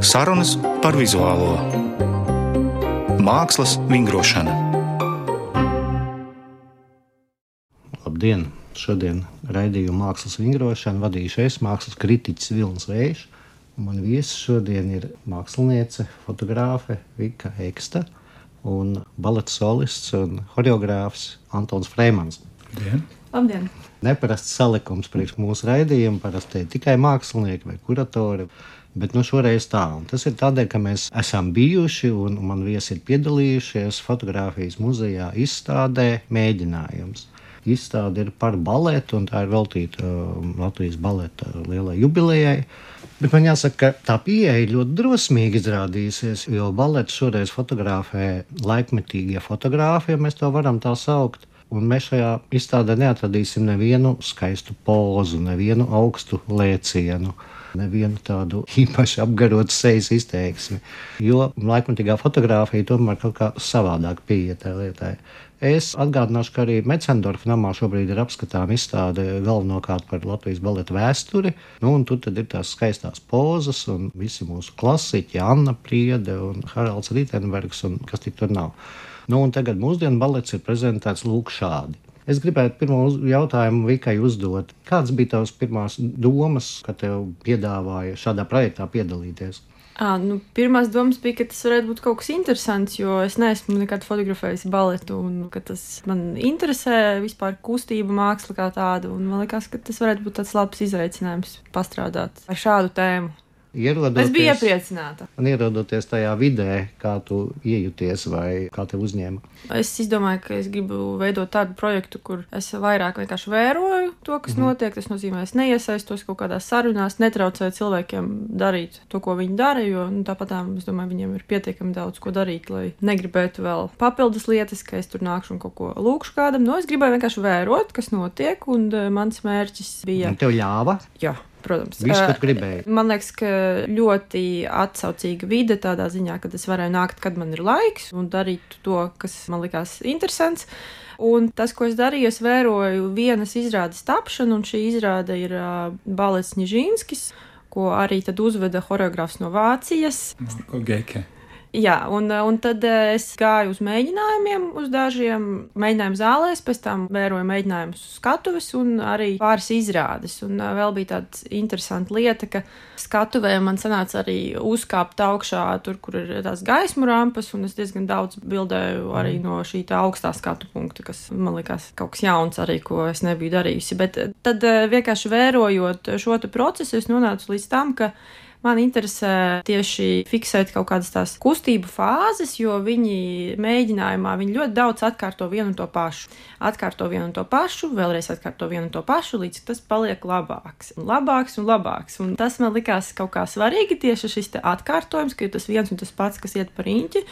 Sarunas par vizuālo mākslas vingrošanu. Labdien! Šodien raidījumu mākslas vingrošanu vadīšu es, mākslas kritiķis Vilnis Vējš. Man viesis šodien ir māksliniece, fotogrāfe Vika Eksta un baleta solists un horeogrāfs Antons Freimans. Labdien! Labdien! Neparasts salikums priekš mūsu raidījuma. Parasti tikai mākslinieki vai kuratori. Bet nu, šoreiz tā. Un tas ir tādēļ, ka mēs esam bijuši un man viesi ir piedalījušies fotografijas muzejā izstādē mēģinājums. Izstāde ir par baletu, un tā ir veltīta um, Latvijas baleta lielai jubilejai. Bet man jāsaka, ka tā pieeja ļoti drosmīgi izrādījusies, jo balets šoreiz fotografē laikmetīgie fotografi, ja mēs to varam tā saukt. Un mēs šajā izstādē neatradīsim nevienu skaistu pozu, nevienu augstu lēcienu, nevienu tādu īpaši apgarotu sejas izteiksmi. Jo laikmatīgā fotografija tomēr kaut kā savādāk pieeja tai lietai. Es atgādināšu, ka arī Mecendorfa namā šobrīd ir apskatāms izstāde galvenokārt par Latvijas baleta vēsturi. Nu, tur ir tās skaistās pozas un visi mūsu klasiķi, Anna Priede un Haralds Ritenbergs un kas tik tur nav. Nu, tagad mūsdienu balets ir prezentēts lūk šādi. Es gribētu pirmo jautājumu Vikai uzdot. Kādas bija tavas pirmās domas, kad tev piedāvāja šādā projektā piedalīties? À, nu, pirmās domas bija, ka tas varētu būt kaut kas interesants, jo es neesmu nekad fotografējis baletu, un tas man interesē vispār kustība, māksla kā tāda. Man liekas, ka tas varētu būt tāds labs izaicinājums pastrādāt ar šādu tēmu. Ierodoties, es biju iepriecināta. Un ierodoties tajā vidē, kā tu iejūties vai kā te uzņēma? Es izdomāju, ka es gribu veidot tādu projektu, kur es vairāk vienkārši vēroju to, kas mm -hmm. notiek. Tas nozīmē, es neiesaistos kaut kādās sarunās, netraucēju cilvēkiem darīt to, ko viņi dara, jo nu, tāpat es domāju, viņiem ir pietiekami daudz ko darīt, lai negribētu vēl papildus lietas, ka es tur nākšu un kaut ko lūkšu kādam. No, nu, es gribēju vienkārši vērot, kas notiek, un uh, mans mērķis bija. Un tev ļāva? Jā. Protams, Viss, ko gribēji. Man liekas, ka ļoti atsaucīga vide tādā ziņā, ka es varēju nākt, kad man ir laiks, un darīt to, kas man likās interesants. Un tas, ko es darīju, es vēroju vienas izrādes tapšanu, un šī izrāde ir uh, Balets Nižīnskis, ko arī tad uzveda horeogrāfs no Vācijas. Ko Geke? Jā, un, un tad eh, es gāju uz mēģinājumiem, uz dažiem mēģinājumu zālēs, pēc tam vēroju mēģinājumus skatuves un arī pāris izrādes. Un eh, vēl bija tāda interesanta lieta, ka skatuvē man sanāca arī uzkāpt augšā, tur, kur ir tās gaismu rampas, un es diezgan daudz bildēju arī no šī tā augstā skatu punkta, kas man likās kaut kas jauns arī, ko es nebiju darījusi. Bet eh, tad vienkārši vērojot šo procesu, es nonācu līdz tam, ka Man interesē tieši fiksēt kaut kādas tās kustību fāzes, jo viņi mēģinājumā viņi ļoti daudz atkārto vienu un to pašu. Atkārto vienu un to pašu, vēlreiz atkārto vienu un to pašu, līdz tas paliek labāks, un labāks un labāks. Un tas man likās kaut kā svarīgi tieši šis atkārtojums, ka tas viens un tas pats, kas iet par īņķi.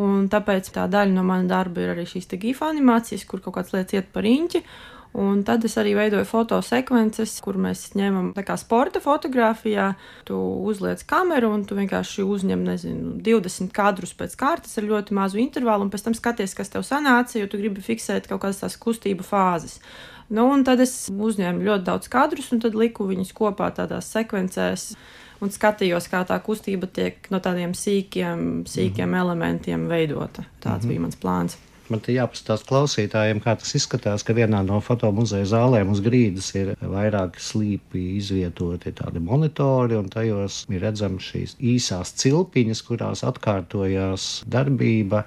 Un tāpēc tā daļa no mana darba ir arī šīs gīfa animācijas, kur kaut kādas lietas iet par īņķi. Un tad es arī veidoju fotosekvences, kur mēs ņemam kā sporta fotografijā. Tu uzliec kameru un tu vienkārši uzņem, nezinu, 20 kadrus pēc kārtas ar ļoti mazu intervālu, un pēc tam skaties, kas tev sanāca, jo tu gribi fiksēt kaut kādas tās kustību fāzes. Nu, un tad es uzņēmu ļoti daudz kadrus, un tad liku viņus kopā tādās sekvencēs. Un skatījos, kā tā kustība tiek no tādiem sīkiem, sīkiem mm -hmm. elementiem veidota. Tāds mm -hmm. bija mans plāns. Man te jāpastāsta klausītājiem, kā tas izskatās, ka vienā no fotomuzeja zālēm uz grīdas ir vairāki slīpi izvietoti tādi monitori, un tajos ir redzams šīs īsās cilpiņas, kurās atkārtojās darbība.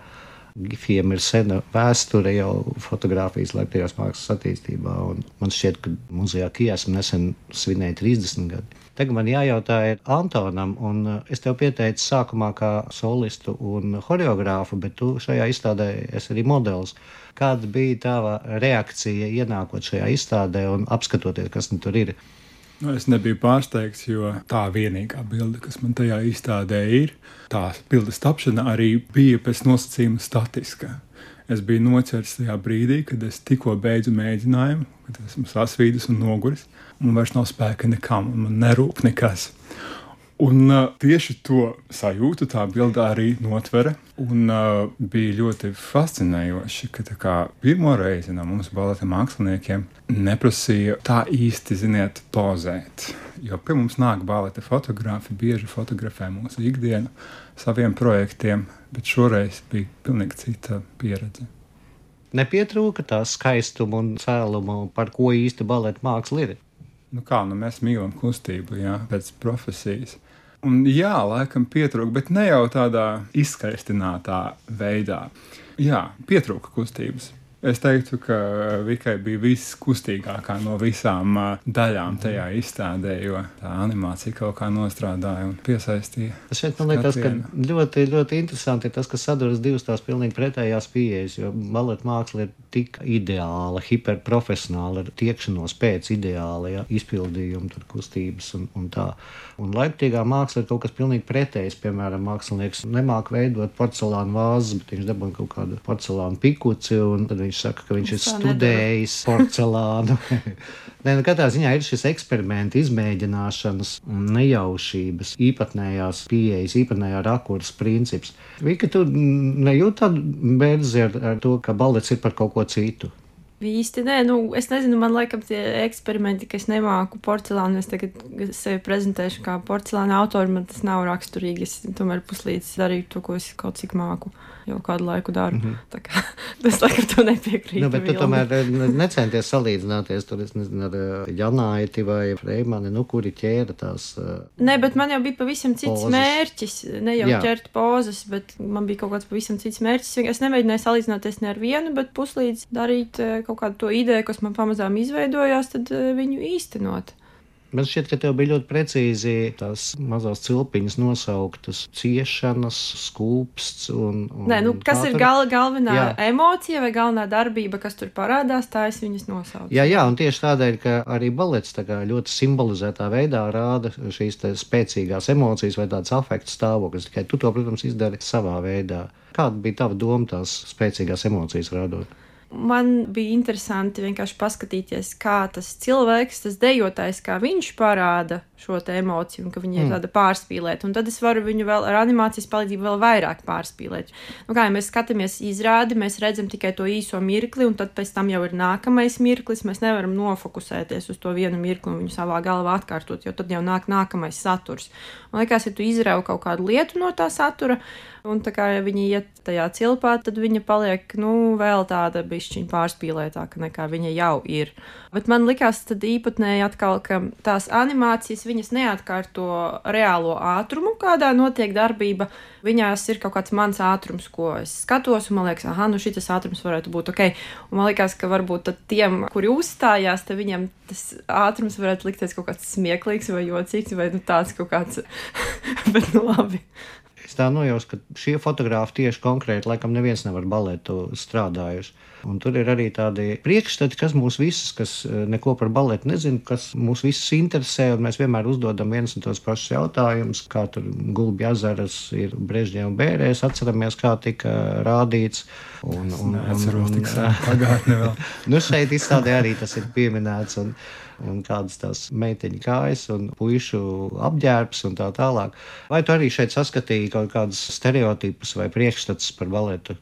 Gifiem ir sena vēsture jau fotografijas laiktajās mākslas attīstībā, man šķiet, ka muzejā Kijasam nesen svinēja 30 gadu. Tagad man jājautā ir Antonam, un uh, es tev pieteicu sākumā kā solistu un horeogrāfu, bet tu šajā izstādē esi arī modelis. Kāda bija tava reakcija ienākot šajā izstādē un apskatoties, kas nu tur ir? Nu, es nebiju pārsteigts, jo tā vienīgā bilde, kas man tajā izstādē ir, tā bildes tapšana arī bija pēc nosacījuma statiska. Es biju noķerts tajā brīdī, kad es tikko beidzu mēģinājumu, kad esmu sasvīdis un noguris man vairs nav spēka nekam, un man nerūp nekas. Un uh, tieši to sajūtu tā bilde arī notvera. Un uh, bija ļoti fascinējoši, ka kā, pirmo reizi no mums baleta māksliniekiem neprasīja tā īsti, ziniet, pozēt. Jo pie mums nāk baleta fotografi, bieži fotografē mūsu ikdienu saviem projektiem, bet šoreiz bija pilnīgi cita pieredze. Nepietrūka tā skaistuma un cēluma, par ko īsti baleta māksla ir. Nu kā, nu mēs mīlam kustību, jā, pēc profesijas. Un jā, laikam pietrūka, bet ne jau tādā izskaistinātā veidā. Jā, pietrūka kustības. Es teiktu, ka Vikai bija viskustīgākā no visām daļām tajā izstādē, jo tā animācija kaut kā nostrādāja un piesaistīja. Šeit man liekas, ka ļoti, ļoti interesanti ir tas, ka saduras divas tās pilnīgi pretējās pieejas, jo baleta māksla ir tik ideāla, hiperprofesionāla, ar tiekšanos pēc ideāla ja, izpildījuma, tur kustības un, un tā. Un laiktīgā māksla ir kaut kas pilnīgi pretējs. Piemēram, mākslinieks nemāk veidot porcelāna vāzes, bet viņš dabūja kaut kādu porcelāna pikuci, un tad viņš saka, ka viņš ir studējis porcelānu. Nē, nu, katrā ziņā ir šis eksperiments, izmēģināšanas, nejaušības, īpatnējās pieejas, īpatnējā rakursa princips. Vika, tu nejūti tādu bērzi ar, ar to, ka balets ir par kaut ko citu? Īsti nē, nu, es nezinu, man laikam tie eksperimenti, ka es nemāku porcelānu, es tagad sevi prezentēšu kā porcelāna autoru, man tas nav raksturīgi. Es tomēr puslīdz darīju to, ko es kaut cik māku jau kādu laiku daru. Mm -hmm. Tā kā es laikam to nepiekrītu. Nu, bet tu tomēr eh, necenties salīdzināties tur, es nezinu, ar eh, Janāiti vai Freimani, nu, kuri ķēra tās. Uh, Nē, bet man jau bija pavisam cits pozas. mērķis. Ne jau Jā. ķert pozas, bet man bija kaut kāds pavisam cits mērķis. Es nemēģināju salīdzināties ne ar vienu, bet puslīdz darīt kaut kādu to ideju, kas man pamazām izveidojās, tad viņu īstenot. Man šķiet, ka tev bija ļoti precīzi tās mazās cilpiņas nosauktas ciešanas, skūpsts. Un, un Nē, nu, kas ir gal, galvenā jā. emocija vai galvenā darbība, kas tur parādās, tā es viņas nosaucu. Jā, jā, un tieši tādēļ, ka arī balets ļoti simbolizētā veidā rāda šīs spēcīgās emocijas vai tādas afekta stāvokļus. Tikai tu to, protams, izdari savā veidā. Kāda bija tava doma tās spēcīgās emocijas rādot? Man bija interesanti vienkārši paskatīties, kā tas cilvēks, tas dejotājs, kā viņš parāda šo emociju, un ka viņa mm. ir tāda pārspīlēta. Un tad es varu viņu vēl ar animācijas palīdzību vēl vairāk pārspīlēt. Nu, kā ja mēs skatāmies izrādi, mēs redzam tikai to īso mirkli, un tad pēc tam jau ir nākamais mirklis. Mēs nevaram nofokusēties uz to vienu mirkli un viņu savā galvā atkārtot, jo tad jau nāk nākamais saturs. Man liekas, ja tu izrauj kaut kādu lietu no tā satura, Un tā kā ja viņi iet tajā cilpā, tad viņa paliek nu, vēl tāda bišķiņa pārspīlētāka nekā viņa jau ir. Bet man likās tad īpatnēji atkal, ka tās animācijas viņas neatkārto reālo ātrumu, kādā notiek darbība. Viņās ir kaut kāds mans ātrums, ko es skatos, un man liekas, ah, nu šis ātrums varētu būt ok. Un man liekas, ka varbūt tiem, kuri uzstājās, tad viņiem tas ātrums varētu likties kaut kāds smieklīgs vai jocīgs, vai nu, tāds kaut kāds. Bet nu labi. Es tā nojaušu, ka šie fotografi tieši konkrēti, laikam, neviens nevar balētu strādājuši. Un tur ir arī tādi priekšstati, kas mūs visus, kas eh, neko par baletu nezina, kas mūs visus interesē. Mēs vienmēr uzdodam viens un tos pašus jautājumus, kā tur gulbja ezeras ir Brežņē un Bērēs. Atceramies, kā tika rādīts. Un, un, un, un, un, pagātne vēl. nu šeit izstādē arī tas ir pieminēts. Un, un kādas tās meiteņu kājas un puišu apģērbs un tā tālāk. Vai tu arī šeit saskatīji kaut kādus stereotipus vai priekšstats par baletu?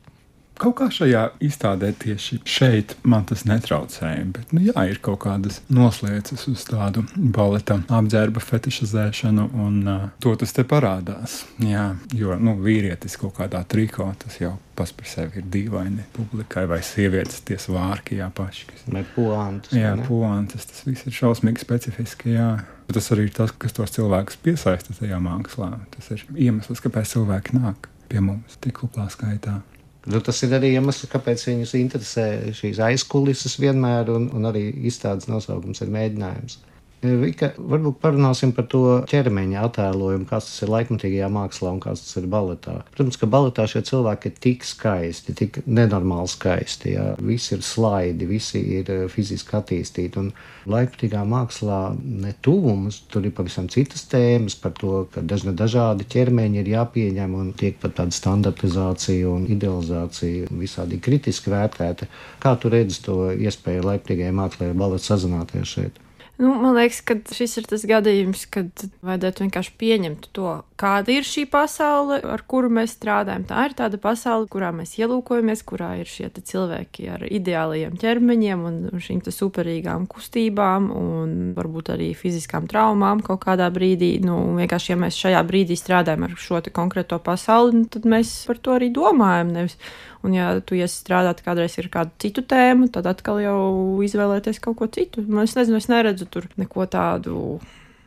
Kaut kā šajā izstādē tieši šeit man tas netraucēja. Bet, nu, jā, ir kaut kādas noslēdzas uz tādu baleta apģērba fetišizēšanu, un uh, to tas te parādās. Jā, jo nu, vīrietis kaut kādā triko tas jau pats par sevi ir dīvaini publikai, vai sievietes tie svārki, jā, paši. Kas... Vai puantas. Jā, puantas, tas viss ir šausmīgi specifiski, jā. Tas arī ir tas, kas tos cilvēkus piesaista tajā mākslā. Tas ir iemesls, kāpēc cilvēki nāk pie mums tik lielā skaitā. Nu, tas ir arī iemesls, kāpēc viņus interesē šīs aizkulises vienmēr, un, un arī izstādes nosaukums ir mēģinājums. Vika, varbūt parunāsim par to ķermeņa attēlojumu, kas tas ir laikmatīgajā mākslā un kas tas ir baletā. Protams, ka baletā šie cilvēki ir tik skaisti, tik nenormāli skaisti. Jā. Visi ir slaidi, visi ir eh, fiziski attīstīti. Un laikmatīgā mākslā ne tuvums, tur ir pavisam citas tēmas par to, ka dažna dažādi ķermeņi ir jāpieņem un tiek pat tāda standartizācija un idealizācija visādi kritiski vērtēta. Kā tu redzi to iespēju laikmatīgajai mākslai balets sazināties šeit? Nu, man liekas, ka šis ir tas gadījums, kad vajadzētu vienkārši pieņemt to, kāda ir šī pasaule, ar kuru mēs strādājam. Tā ir tāda pasaule, kurā mēs ielūkojamies, kurā ir šie cilvēki ar ideālajiem ķermeņiem un šīm superīgām kustībām un varbūt arī fiziskām traumām kaut kādā brīdī. Nu, vienkārši, ja mēs šajā brīdī strādājam ar šo konkrēto pasauli, tad mēs par to arī domājam. Nevis Un, ja tu iesi strādāt kādreiz ar kādu citu tēmu, tad atkal jau izvēlēties kaut ko citu. Man, es nezinu, es neredzu tur neko tādu.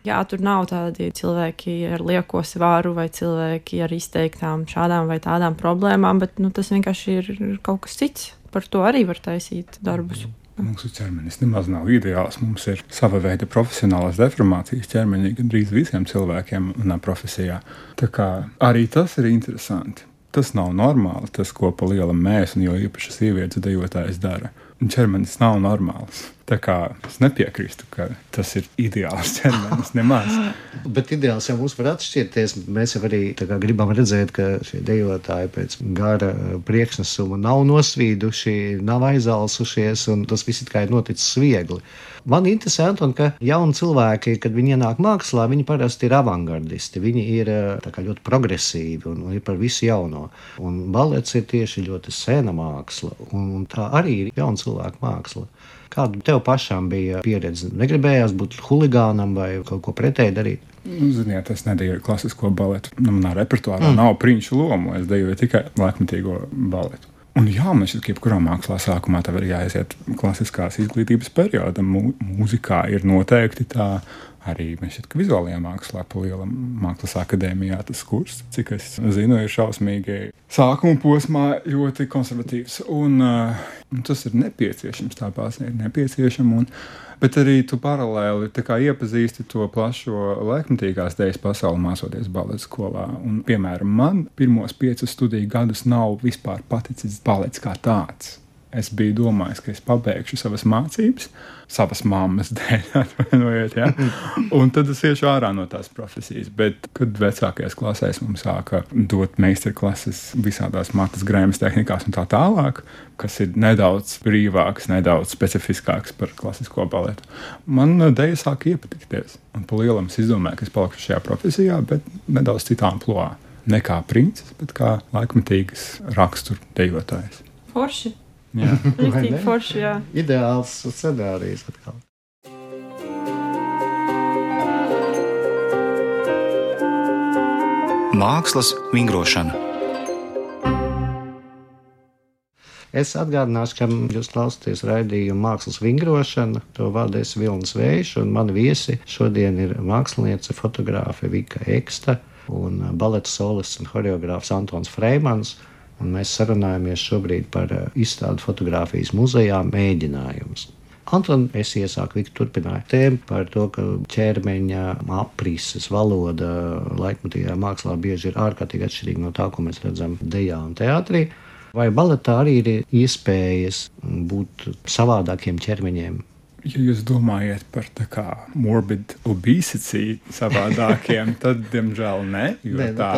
Jā, tur nav tādi cilvēki ar lieko svāru vai cilvēki ar izteiktām šādām vai tādām problēmām, bet nu, tas vienkārši ir kaut kas cits. Par to arī var taisīt darbus. Mūsu ķermenis nemaz nav ideāls. Mums ir sava veida profesionālās deformācijas ķermenī gandrīz visiem cilvēkiem manā profesijā. Tā kā arī tas ir interesanti tas nav normāli, tas, ko pa lielam mēs, un jo īpaši sievietes dejotājas dara. Un ķermenis nav normāls. Tā kā es nepiekrītu, ka tas ir ideāls ķermenis nemaz. Bet ideāls jau mums var atšķirties. Mēs jau arī gribam redzēt, ka šie dejotāji pēc gara priekšnesuma nav nosvīduši, nav aizalsušies, un tas viss ir noticis viegli. Man interesē, Anton, ka jauni cilvēki, kad viņi ienāk mākslā, viņi parasti ir avangardisti. Viņi ir eh, ļoti progresīvi un, un ir par visu jauno. Un balets ir tieši ļoti sena māksla, un, un tā arī ir jauna cilvēka māksla. Kāda tev pašām bija pieredze? Negribējās būt huligānam vai kaut ko pretēji darīt? Nu, ziniet, es nedēļu klasisko baletu. Nu, manā repertuārā mm. nav prinču lomu. Es dejoju tikai laikmatīgo baletu. Un jā, man šķiet, ka jebkurā mākslā sākumā tev ir jāiziet klasiskās izglītības periodam. Mūzikā ir noteikti tā arī šķiet, vizuālajā mākslā, pa lielam mākslas akadēmijā tas kurs, cik es zinu, ir šausmīgi sākuma posmā ļoti konservatīvs. Un, uh, tas ir nepieciešams, tā pārsniegt ir nepieciešama. Un, bet arī tu paralēli iepazīsti to plašo laikmatīgās dēļas pasauli, mācoties baleta skolā. Un, piemēram, man pirmos piecus studiju gadus nav vispār paticis balets kā tāds. Es biju domājis, ka es pabeigšu savas mācības, savas mammas dēļ, atvainojiet, ja? un tad es iešu ārā no tās profesijas. Bet, kad vecākajās klasēs mums sāka dot meistarklases visādās matas grēmas tehnikās un tā tālāk, kas ir nedaudz brīvāks, nedaudz specifiskāks par klasisko baletu, man dēļa sāka iepatikties. Un pa lielam es izdomāju, ka es palikšu šajā profesijā, bet nedaudz citā amplitūdā. Ne kā princis, bet kā laikmatīgas rakstura dejotājs. Forši! Jā, Riktīgi forši, jā. Ideāls scenārijs atkal. Mākslas vingrošana. Es atgādināšu, ka jūs klausāties raidījumu mākslas vingrošana. To vadīs Vilnis Vējš, un mani viesi šodien ir māksliniece, fotogrāfe Vika Eksta un baleta solists un horeogrāfs Antons Freimans. Un mēs sarunājamies šobrīd par eh, izstādi fotografijas muzejā mēģinājumus. Antoni, es iesāku, Vika turpināja tēmu par to, ka ķermeņa aprises valoda laikmatīgajā mākslā bieži ir ārkārtīgi atšķirīga no tā, ko mēs redzam dejā un teātrī. Vai baletā arī ir iespējas būt savādākiem ķermeņiem, ja jūs domājat par tā kā morbid obesity savādākiem, tad, diemžēl, ne. Jo ne, nu tā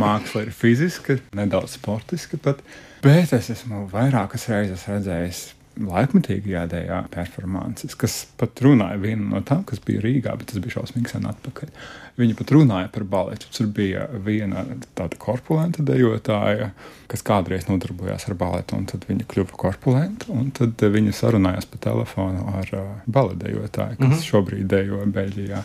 māksla ir fiziska, nedaudz sportiska pat. Bet es esmu vairākas reizes redzējis laikmatīgajā dēļā performances, kas pat runāja viena no tām, kas bija Rīgā, bet tas bija šausmīgi sen atpakaļ. Viņi pat runāja par baletu. Tur bija viena tāda korpulenta dejotāja, kas kādreiz nodarbojās ar baletu, un tad viņa kļuva korpulenta. Tad viņa sarunājās pa telefonu ar uh, baledejotāju, kas mm -hmm. šobrīd dejo Beļģijā.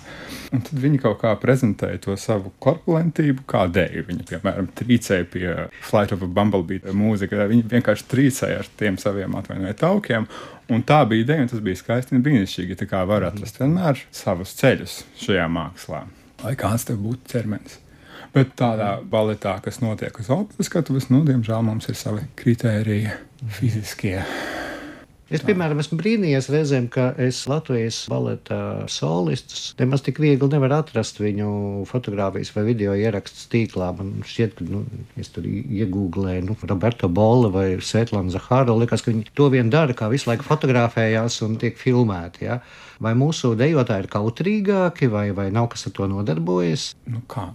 Un tad viņi kaut kā prezentēja to savu korpulentību, kā dēļ. Viņa, piemēram, trīcēja pie Flight of a Bumblebee mūzika. Viņa vienkārši trīcēja ar tiem saviem atvainojiet taukiem. Un tā bija ideja, un tas bija skaisti un brīnišķīgi. Tā kā var atrast vienmēr savus ceļus šajā mākslā lai kāds tev būtu ķermenis. Bet tādā baletā, kas notiek uz operas skatuves, nu, diemžēl mums ir savi kritēriji, fiziskie. Es, piemēram, esmu brīnījies reizēm, ka es Latvijas baleta solistus nemaz tik viegli nevaru atrast viņu fotografijas vai video ierakstus tīklā. Man šķiet, ka, nu, es tur iegūlēju, nu, Roberto Bolle vai Svetlana Zahāra. Liekas, ka viņi to vien dara, kā visu laiku fotografējās un tiek filmēti. Ja? Vai mūsu dejotāji ir kautrīgāki, vai, vai nav kas ar to nodarbojas? Nu kā?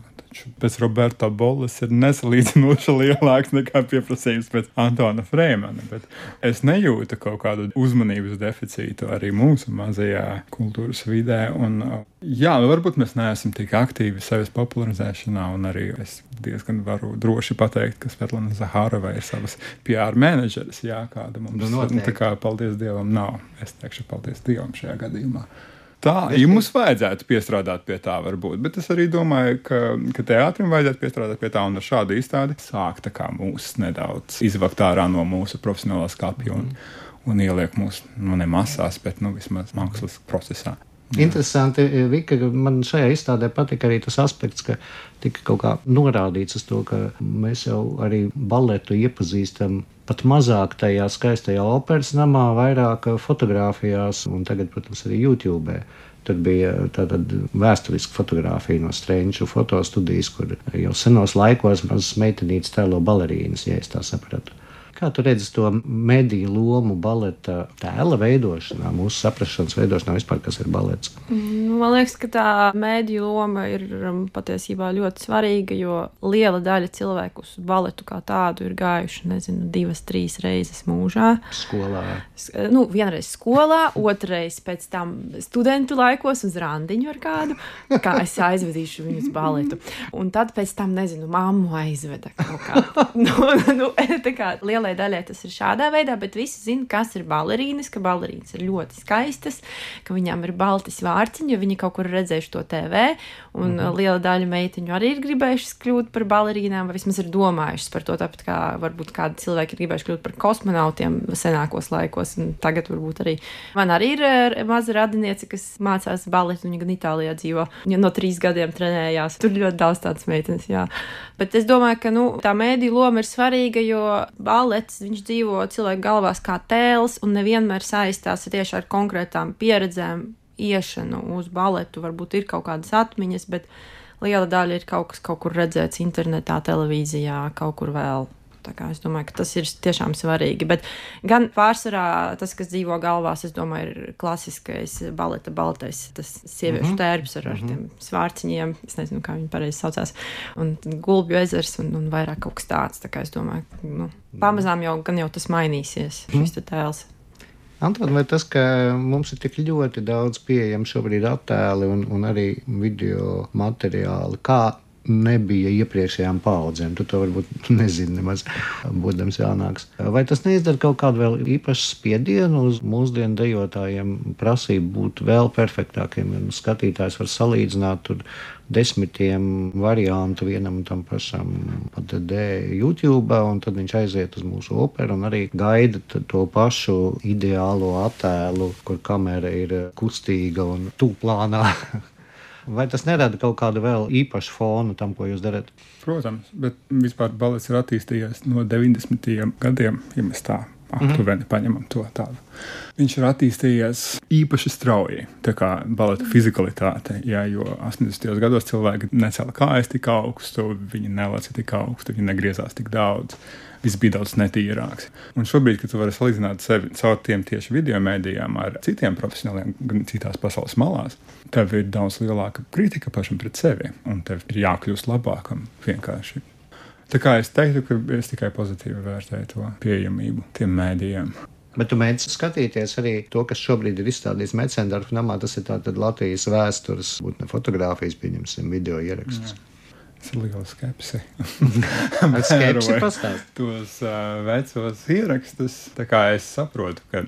Pēc Roberta Bolas ir nesalīdzinoši lielāks nekā pieprasījums pēc Antona Freimana. Bet es nejūtu kaut kādu uzmanības deficītu arī mūsu mazajā kultūras vidē. Un, jā, nu varbūt mēs neesam tik aktīvi sevis popularizēšanā, un arī es diezgan varu droši pateikt, ka Svetlana Zahārova ir savas PR menedžeris. Jā, kāda mums Nu, nu, noteikti. tā kā paldies Dievam nav. Es teikšu paldies Dievam šajā gadījumā. Tā, ja mums vajadzētu piestrādāt pie tā, varbūt, bet es arī domāju, ka, ka teātrim vajadzētu piestrādāt pie tā un ar šādu izstādi sākt mūs nedaudz izvakt ārā no mūsu profesionālā skapja un, un ieliek mūs, nu, ne masās, bet, nu, vismaz mākslas procesā. Interesanti, Vika, ka man šajā izstādē patika arī tas aspekts, ka tika kaut kā norādīts uz to, ka mēs jau arī baletu iepazīstam pat mazāk tajā skaistajā operas namā, vairāk fotografijās un tagad, protams, arī YouTube. Tur bija tāda vēsturiska fotografija no Strunča fotostudijas, kur jau senos laikos mazas meitenītes tēlo balerīnas, ja es tā sapratu. Kā tu redzi to mediju lomu baleta tēla veidošanā, mūsu saprāšanas veidošanā vispār, kas ir balets? Nu, Man liekas, ka tā mēdīņu loma ir um, patiesībā ļoti svarīga, jo liela daļa cilvēku uz baletu kā tādu ir gājuši, nezinu, divas, trīs reizes mūžā. Skolā. S- Nu, vienreiz skolā, otrreiz pēc tam studentu laikos uz randiņu ar kādu, kā es aizvedīšu viņu uz baletu. Un tad pēc tam, nezinu, mammu aizveda kaut kā. Nu, nu, tā kā lielai daļai tas ir šādā veidā, bet visi zina, kas ir balerīnas, ka balerīnas ir ļoti skaistas, ka viņām ir balti svārciņi, jo viņi kaut kur redzējuši to TV, un mm -hmm. liela daļa meitiņu arī ir gribējušas kļūt par balerīnām, vai vismaz ir domājušas par to, tāpat kā varbūt kādi cilvēki ir gribējuši kļūt par kosmonautiem senākos laikos, un tagad varbūt arī. Man arī ir eh, maza radiniece, kas mācās baletu, viņa gan Itālijā dzīvo, viņa no trīs gadiem trenējās. Tur ļoti daudz tādas meitenes, jā. Bet es domāju, ka nu, tā mēdī loma ir svarīga, jo balets, viņš dzīvo cilvēku galvās kā tēls un nevienmēr saistās tieši ar konkrētām pieredzēm iešanu uz baletu. Varbūt ir kaut kādas atmiņas, bet liela daļa ir kaut kas kaut kur redzēts internetā, televīzijā, kaut kur vēl. Es domāju, ka tas ir tiešām svarīgi. Bet gan pārsvarā tas, kas dzīvo galvās, es domāju, ir klasiskais baleta baltais, tas sieviešu mm -hmm. tērps ar, ar tiem svārciņiem. Es nezinu, kā viņi pareizi saucās. Un gulbju ezers un, un vairāk kaut kas tāds. Tā kā es domāju, ka nu, pamazām jau, gan jau tas mainīsies, šis te tēls. Anton, vai tas, ka mums ir tik ļoti daudz pieejami šobrīd attēli un, un arī video materiāli, kā nebija iepriekšējām paudzēm. Tu to varbūt nezini nemaz, būdams jaunāks. Vai tas neizdara kaut kādu vēl īpašu spiedienu uz mūsdienu dejotājiem, prasību būt vēl perfektākiem? Skatītājs var salīdzināt tur desmitiem variantu vienam un tam pašam PDD YouTube, un tad viņš aiziet uz mūsu operu un arī gaida to pašu ideālo attēlu, kur kamera ir kustīga un tūplānā. Vai tas nerada kaut kādu vēl īpašu fonu tam, ko jūs darat? Protams, bet vispār balets ir attīstījies no 90. gadiem, ja mēs tā aptuveni paņemam to tādu. Viņš ir attīstījies īpaši strauji, tā kā baleta fizikalitāte, jā, jo 80. gados cilvēki necēla kājas tik augstu, viņi nelaica tik augstu, viņi negriezās tik daudz. Viss bija daudz netīrāks. Un šobrīd, kad tu vari salīdzināt sevi caur tiem tieši video mēdījiem ar citiem profesionāliem, gan citās pasaules malās, tev ir daudz lielāka kritika pašam pret sevi, un tev ir jākļūst labākam vienkārši. Tā kā es teiktu, ka es tikai pozitīvi vērtēju to pieejamību tiem mēdījiem. Bet tu mēģini skatīties arī to, kas šobrīd ir izstādīts Mecendorfa namā. Tas ir tātad Latvijas vēstures, būtu ne fotografijas, pieņemsim, video ieraksts. Tas ir liels skepsi. Ar skepsi pastāst. Tos uh, vecos ierakstus, tā kā es saprotu, ka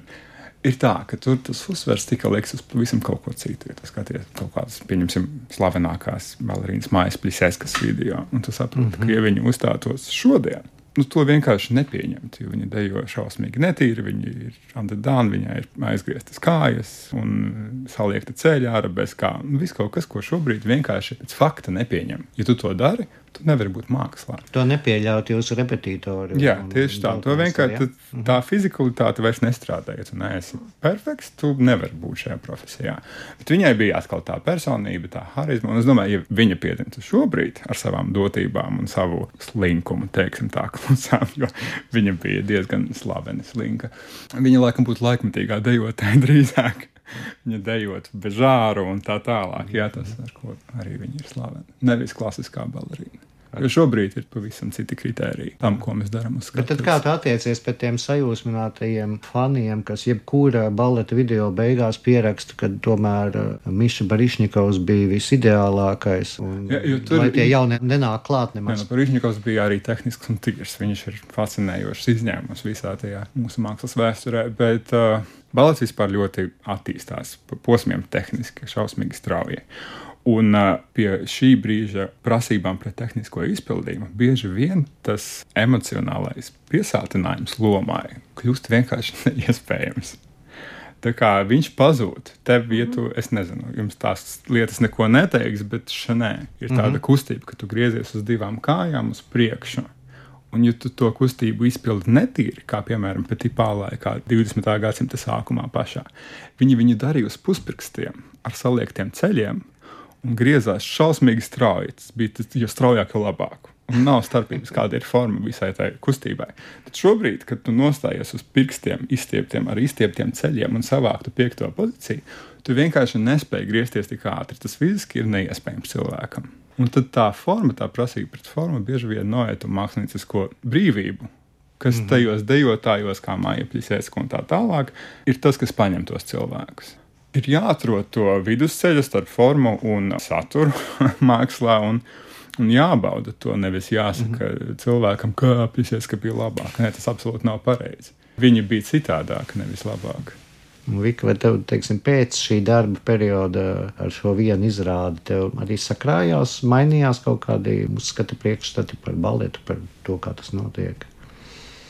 ir tā, ka tur tas uzsvers tika liks uz pavisam kaut ko citu. Ja tu skaties kaut kādas, pieņemsim, slavenākās balerīnas mājas plisēskas video, un tu saproti, mm -hmm. ka ja viņi uzstātos šodien, nu, to vienkārši nepieņemt, jo viņi dejo šausmīgi netīri, viņi ir andedāni, viņai ir aizgrieztas kājas un saliekta ceļā ar bez kā. Nu, viss kaut kas, ko šobrīd vienkārši pēc fakta nepieņem. Ja tu to dari, tu nevari būt mākslā. To nepieļaut jūsu repetitori. Jā, tieši tā. To vienkārši jā. tad tā fizikalitāte vairs nestrādā. Ja tu neesi perfekts, tu nevari būt šajā profesijā. Bet viņai bija atkal tā personība, tā harizma. Un es domāju, ja viņa piedzimtu šobrīd ar savām dotībām un savu slinkumu, teiksim tā, klusām, jo viņa bija diezgan slavena slinka. Viņa laikam būtu laikmatīgā dejotāja drīzāk. viņa dejot bez žāru un tā tālāk. Jā, tas ar ko arī viņi ir slaveni. Nevis klasiskā balerīna. Jo šobrīd ir pavisam citi kriteriji tam, ko mēs darām Bet tad kā tu attiecies pret tiem sajūsminātajiem faniem, kas jebkurā baleta video beigās pieraksta, ka tomēr uh, Miša Barišņikovs bija visideālākais? Un, Ja, jo tur tie jaunie nenāk klāt nemaz. nu, Parīzņikovs bija arī tehnisks un tīrs. Viņš ir fascinējošs izņēmums visā tajā mūsu mākslas vēsturē. Bet uh, balets vispār ļoti attīstās posmiem tehniski, šausmīgi strauji. Un pie šī brīža prasībām pret tehnisko izpildījumu bieži vien tas emocionālais piesātinājums lomai kļūst vienkārši neiespējams. Tā kā viņš pazūd, tev vietu, es nezinu, jums tās lietas neko neteiks, bet šanē ir tāda mm -hmm. kustība, ka tu griezies uz divām kājām uz priekšu. Un, ja tu to kustību izpildi netīri, kā piemēram Petipā laikā, 20. gadsimta sākumā pašā, viņi viņu darīja uz puspirkstiem ar saliektiem ceļiem griezās šausmīgi strauji. Tas bija jo straujāk, jo labāk. Un nav starpības, kāda ir forma visai tai kustībai. Tad šobrīd, kad tu nostājies uz pirkstiem, izstieptiem ar izstieptiem ceļiem un savāktu piekto pozīciju, tu vienkārši nespēji griezties tik ātri. Tas fiziski ir neiespējams cilvēkam. Un tad tā forma, tā prasība pret formu bieži vien noiet un māksliniecisko brīvību, kas mm tajos dejotājos, kā mājapļisēs un tā tālāk, ir tas, kas paņem tos cilvēkus. Ir jāatrod to vidusceļu starp formu un saturu mākslā. Un, Un jābauda to. Nevis jāsaka mm -hmm. cilvēkam, ka apjūsies, ka bija labāk. Nē, tas absolūti nav pareizi. Viņi bija citādāki, nevis labāki. Vika, vai tev, teiksim, pēc šī darba perioda ar šo vienu izrādi, tev arī sakrājās, mainījās kaut kādi uzskati priekšstati par baletu, par to, kā tas notiek?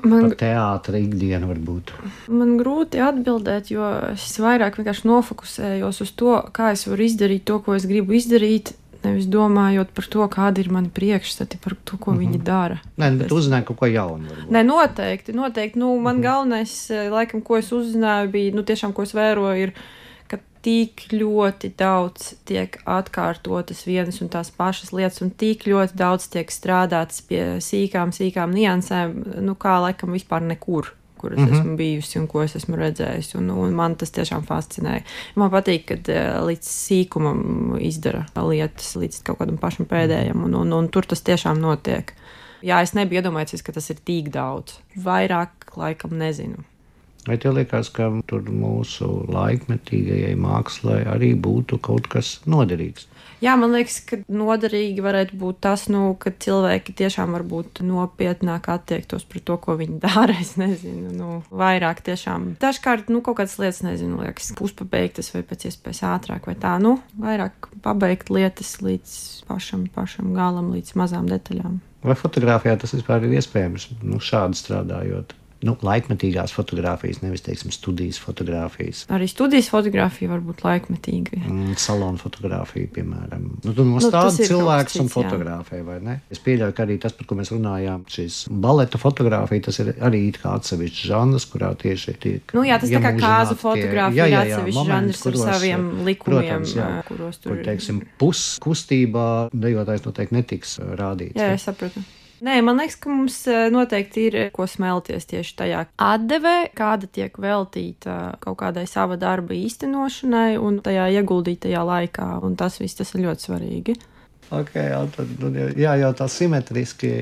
Man, teātra ikdienu varbūt. man grūti atbildēt, jo es vairāk vienkārši nofokusējos uz to, kā es varu izdarīt to, ko es gribu izdarīt. Nevis domājot par to, kādi ir mani priekšstati, par to, ko mm -hmm. viņi dara. Nē, bet uzzināju kaut ko jaunu. Varbūt. Nē, noteikti. noteikti. Nu, man mm -hmm. galvenais, eh, laikam, ko es uzzināju, bija, nu, tiešām, ko es vēroju, ir, ka tik ļoti daudz tiek atkārtotas vienas un tās pašas lietas, un tik ļoti daudz tiek strādāts pie sīkām, sīkām niansēm, nu, kā laikam vispār nekur. Kur es mm -hmm. esmu bijusi un ko es esmu redzējusi. Un, un man tas tiešām fascinēja. Man patīk, kad eh, līdz sīkumam izdara lietas, līdz kaut kādam pašam pēdējam, un, un, un tur tas tiešām notiek. Jā, es nebiju iedomājies, ka tas ir tik daudz. Vairāk, laikam, nezinu. Vai tev liekas, ka tur mūsu laikmetīgajai mākslai arī būtu kaut kas noderīgs? Jā, man liekas, ka noderīgi varētu būt tas, nu, ka cilvēki tiešām varbūt nopietnāk attiektos pret to, ko viņi dara. Es nezinu, nu, vairāk tiešām. Dažkārt, nu, kaut kādas lietas, nezinu, liekas, puspabeigtas vai pēc iespējas ātrāk vai tā, nu, vairāk pabeigt lietas līdz pašam, pašam galam, līdz mazām detaļām. Vai fotografijā tas vispār ir iespējams? Nu, šādi strādājot. Nu, laikmetīgās fotogrāfijas, nevis teiksim, studijas fotogrāfijas. Arī studijas fotografija var būt laikmetīga. Mm, Salona fotografija, piemēram. Nu, tu tas nostādi kaut cilvēks un jā. fotografē, vai ne? Es pieļauju, ka arī tas, par ko mēs runājām, šis baleta fotografija, tas ir arī it kā atsevišķs žanrs, kurā tieši tiek. Nu, jā, tas tā kā kāzu fotografija jā, ir jā, jā, atsevišķs žanrs ar kuros, saviem eh, likumiem, protams, jā, eh, kuros tur Kur, ir- teiksim, puskustībā dejotājs noteikti netiks eh, rādīts. Jā, es sapratu. Nē, man liekas, ka mums eh, noteikti ir ko smelties tieši tajā atdevē, kāda tiek veltīta kaut kādai sava darba īstenošanai un tajā ieguldītajā laikā. Un tas viss tas ir ļoti svarīgi. Ok, jā, tad, jā, jau tā simetriski.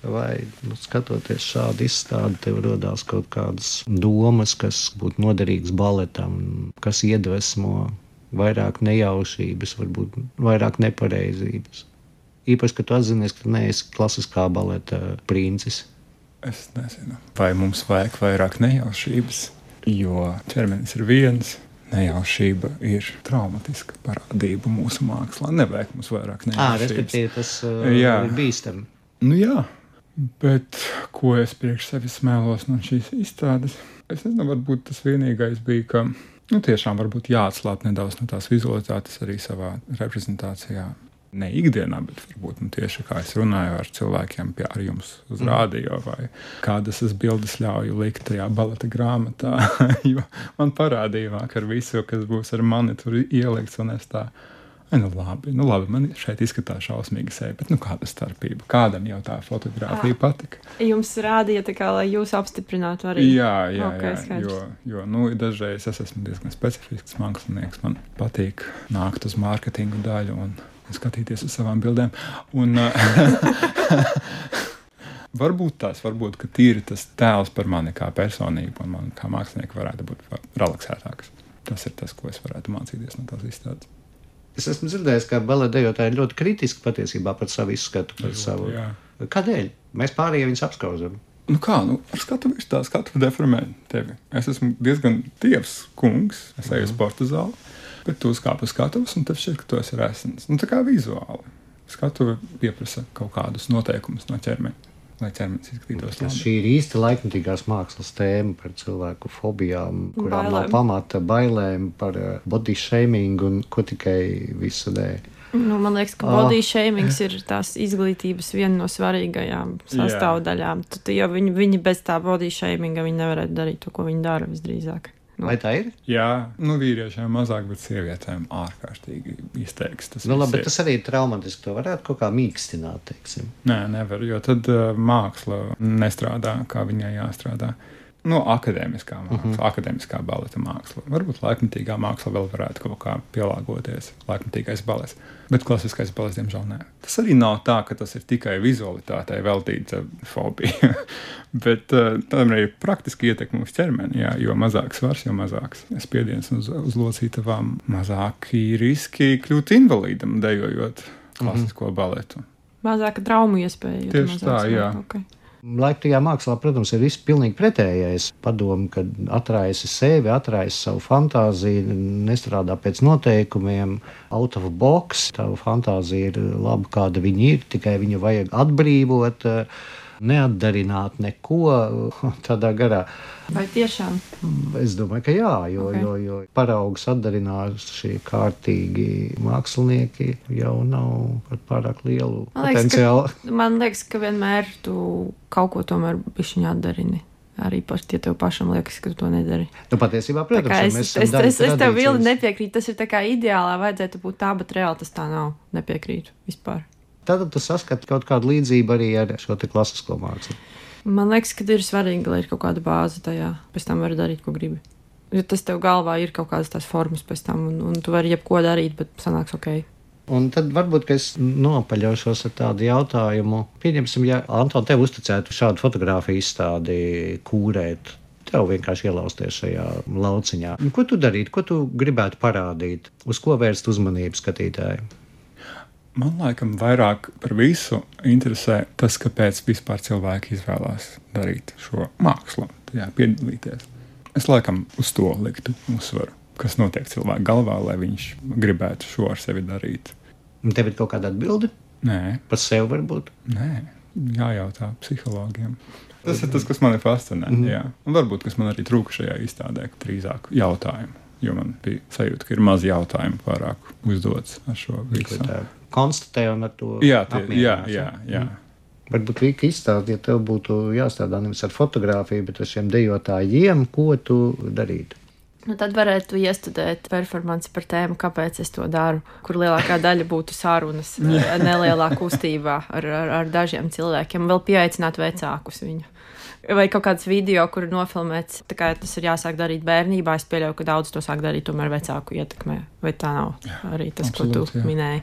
Vai nu, skatoties šādu izstādi, tev radās kaut kādas domas, kas būtu noderīgas baletam, kas iedvesmo vairāk nejaušības, varbūt vairāk nepareizības. Īpaši, kad tu atzinies, ka neesi klasiskā baleta princis. Es nezinu, vai mums vajag vairāk nejaušības, jo ķermenis ir viens. Nejaušība ir traumatiska parādība mūsu mākslā. Nevajag mums vairāk nejaušības. respektīvi, tas uh, Jā. ir bīstami. Nu, jā, bet ko es priekš sevis smēlos no šīs izstādes? Es nezinu, varbūt tas vienīgais bija, ka nu, tiešām varbūt jāatslāb nedaudz no tās vizualitātes arī savā reprezentācijā. Ne ikdienā, bet varbūt nu, tieši kā es runāju ar cilvēkiem, pie ar jums uz rādio, vai kādas es bildes ļauju likt tajā baleta grāmatā. jo man parādīja vakar visu, kas būs ar mani tur ielikts, un es tā nu, labi, nu, labi, man šeit izskatās šausmīgi seja, bet nu, kāda starpība? Kādam jau tā fotografija patika? Jums rādīja, tā kā, lai jūs apstiprinātu arī. Jā, jā, Ok, jā skaidrs. jo, jo nu, dažreiz es esmu diezgan specifisks mākslinieks. Man patīk nākt uz mārketingu daļu un skatīties uz savām bildēm. Un, varbūt tas, varbūt tīri tas tēls par mani kā personību un man kā mākslinieku varētu būt relaksētāks. Tas ir tas, ko es varētu mācīties no tās izstādes. Es esmu dzirdējis, ka baletdejotāji ļoti kritiski patiesībā par savu izskatu. Par savu. Jā. Kādēļ? Mēs pārējie viņus apskauzam. Nu kā, nu, ar skatu viņš tā skatu deformē tevi. Es esmu diezgan tievs kungs, es eju uz sporta zāli, bet tu uzkāp uz skatuves un tev šķiet, ka tu esi resns. Nu, tā kā vizuāli. Skatuve pieprasa kaut kādus noteikumus no ķermeņa, lai ķermenis izskatītos labi. šī ir īsta laikmatīgās mākslas tēma par cilvēku fobijām, kurām Bailēm. nav pamata, bailēm par eh, body shaming un ko tikai visu dēļ. Nu, man liekas, ka Ah. body shaming ir tās izglītības viena no svarīgākajām sastāvdaļām. Tad, ja viņi, viņi bez tā body shaminga viņi nevarētu darīt to, ko viņi dara visdrīzāk. Nu. Vai tā ir? Jā, nu, vīriešiem mazāk, bet sievietēm ārkārtīgi izteikts. Tas Nu, labi, bet tas arī ir traumatiski. To varētu kaut kā mīkstināt. Teiksim. Nē, nevar, jo tad uh, māksla nestrādā, kā viņai jāstrādā. Nu, akadēmiskā māksla, uh -huh. akadēmiskā baleta māksla. Varbūt laikmatīgā māksla vēl varētu kaut kā pielāgoties. Laikmatīgais balets. Bet klasiskais balets, diemžēl, nē. Tas arī nav tā, ka tas ir tikai vizualitātei veltīta fobija. Bet uh, tam arī ir praktiski ietekme uz ķermeni. Jā, jo mazāks svars, jo mazāks spiediens uz, uz locītavām, mazāki riski kļūt invalīdam, dejojot klasisko uh -huh. baletu. Mazāka traumu iespēja. Tieši tā, mazāk jā. Okay. Laiktajā mākslā, protams, ir viss pilnīgi pretējais. Padomu, kad atraisi sevi, atraisi savu fantāziju, nestrādā pēc noteikumiem, out of box. Tava fantāzija ir laba, kāda viņa ir, tikai viņu vajag atbrīvot, eh, neatdarināt neko tādā garā. Vai tiešām? Es domāju, ka jā, jo, Ok. okay. jo, jo paraugus atdarinājuši kārtīgi mākslinieki jau nav ar pārāk lielu Man liekas, potenciālu. ka, man liekas, ka vienmēr tu kaut ko tomēr bišķiņā atdarini. Arī pat, ja tev pašam liekas, ka tu to nedari. Nu, patiesībā, Tā protams, ja es, mēs es, es, es, tev vilni nepiekrītu. Tas ir tā kā ideālā vajadzētu būt tā, bet reāli tas tā nav. Nepiekrītu vispār. Tad tu saskati kaut kādu līdzību arī ar šo klasisko mākslu. Man liekas, ka ir svarīgi, lai ir kaut kāda bāze tajā. Pēc tam var darīt, ko gribi. Jo tas tev galvā ir kaut kādas tās formas pēc tam, un, un tu vari jebko darīt, bet sanāks ok. Un tad varbūt es nopaļaušos ar tādu jautājumu. Pieņemsim, ja Antoni tev uzticētu šādu fotografiju izstādi kūrēt. Tev vienkārši ielausties šajā lauciņā. Ko tu darītu, ko tu gribētu parādīt, uz ko vērst uzmanību skatītājiem? Man laikam vairāk par visu interesē tas, kāpēc vispār cilvēki izvēlās darīt šo mākslu, tajā piedalīties. Es laikam uz to liktu uzsvaru, kas notiek cilvēka galvā, lai viņš gribētu šo ar sevi darīt. Un tev ir kaut kāda atbilde Nē, par sevi, varbūt. nē, jājautā psihologiem. Tas ir tas, kas man ir fascinē. Mm jā. Un varbūt kas man arī trūka šajā izstādē, ka drīzāk jautājumu. Jo man bija sajūta, ka ir maz jautājumu pārāk uzdots ar šo visu. Konstatē un ar to Jā, tie, jā, jā, jā. Varbūt Vika izstāsta, ja tev būtu jāstrādā nevis ar fotografiju, bet ar šiem dejotājiem, ko tu darītu. Nu, tad varētu iestudēt performanci par tēmu, kāpēc es to daru, kur lielākā daļa būtu sarunas eh, nelielā kustībā ar, ar, ar dažiem cilvēkiem, vēl pieaicināt vecākus viņu. Vai kaut kāds video, kur nofilmēts, tā kā tas ir jāsāk darīt bērnībā. Es pieļauju, ka daudz to sāk darīt tomēr vecāku ietekmē. Vai tā nav arī tas, ko absolūti, tu jā. minēji?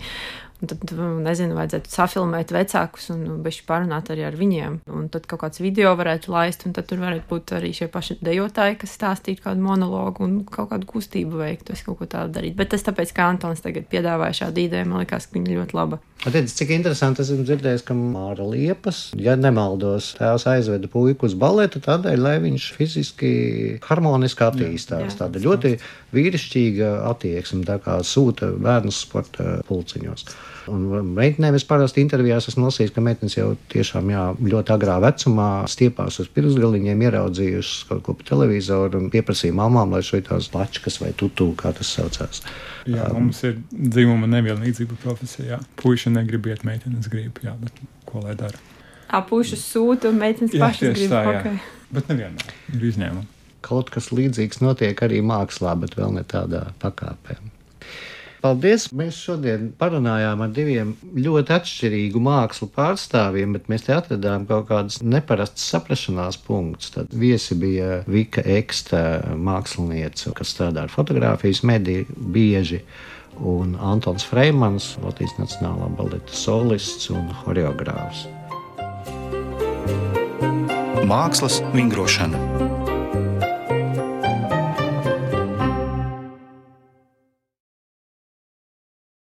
Un tad, nezinu, vajadzētu safilmēt vecākus un beigšu parunāt arī ar viņiem. Un tad kaut kāds video varētu laist, un tad tur varētu būt arī šie paši dejotāji, kas stāstītu kādu monologu un kaut kādu kustību veiktu. Es kaut ko tādu darītu. Bet tas tāpēc, ka Antons tagad piedāvāja šādu ideju, man liekas, ka viņa ļoti laba. Attiec, cik interesanti esmu dzirdējis, ka Māra Liepas, ja nemaldos, tēvs aizveda puiku uz baletu tādēļ, lai viņš fiziski harmoniski attīstās. Jā. Tāda ļoti vīrišķīga attieksme, tā kā sūta bērnu sporta pulciņos. Un meitenēm es parasti intervijās esmu lasījis, ka meitenes jau tiešām jā, ļoti agrā vecumā stiepās uz pirksgaliņiem, ieraudzījušas kaut ko pa televizoru un pieprasīja mamām, lai šeit tās plačkas vai tutu, kā tas saucās. Jā, mums ir dzimuma nevienlīdzība profesijā. Puisi negrib iet, meitenes grib, jā, bet ko lai dara? Apušas sūta un meitenes Jā, pašas grib. tā. Okay. Bet nevienmēr ir izņēmumi. Kaut kas līdzīgs notiek arī mākslā, bet vēl ne tādā pakāpē. Paldies! Mēs šodien parunājām ar diviem ļoti atšķirīgu mākslu pārstāvjiem, bet mēs te atradām kaut kādus neparastus saprašanās punktus. Tad viesi bija Vika Eksta mākslinieca, kas strādā ar fotografijas mediju bieži. Un Antons Freimans, Latvijas Nacionālā baleta solists un choreogrāfs. Mākslas vingrošana.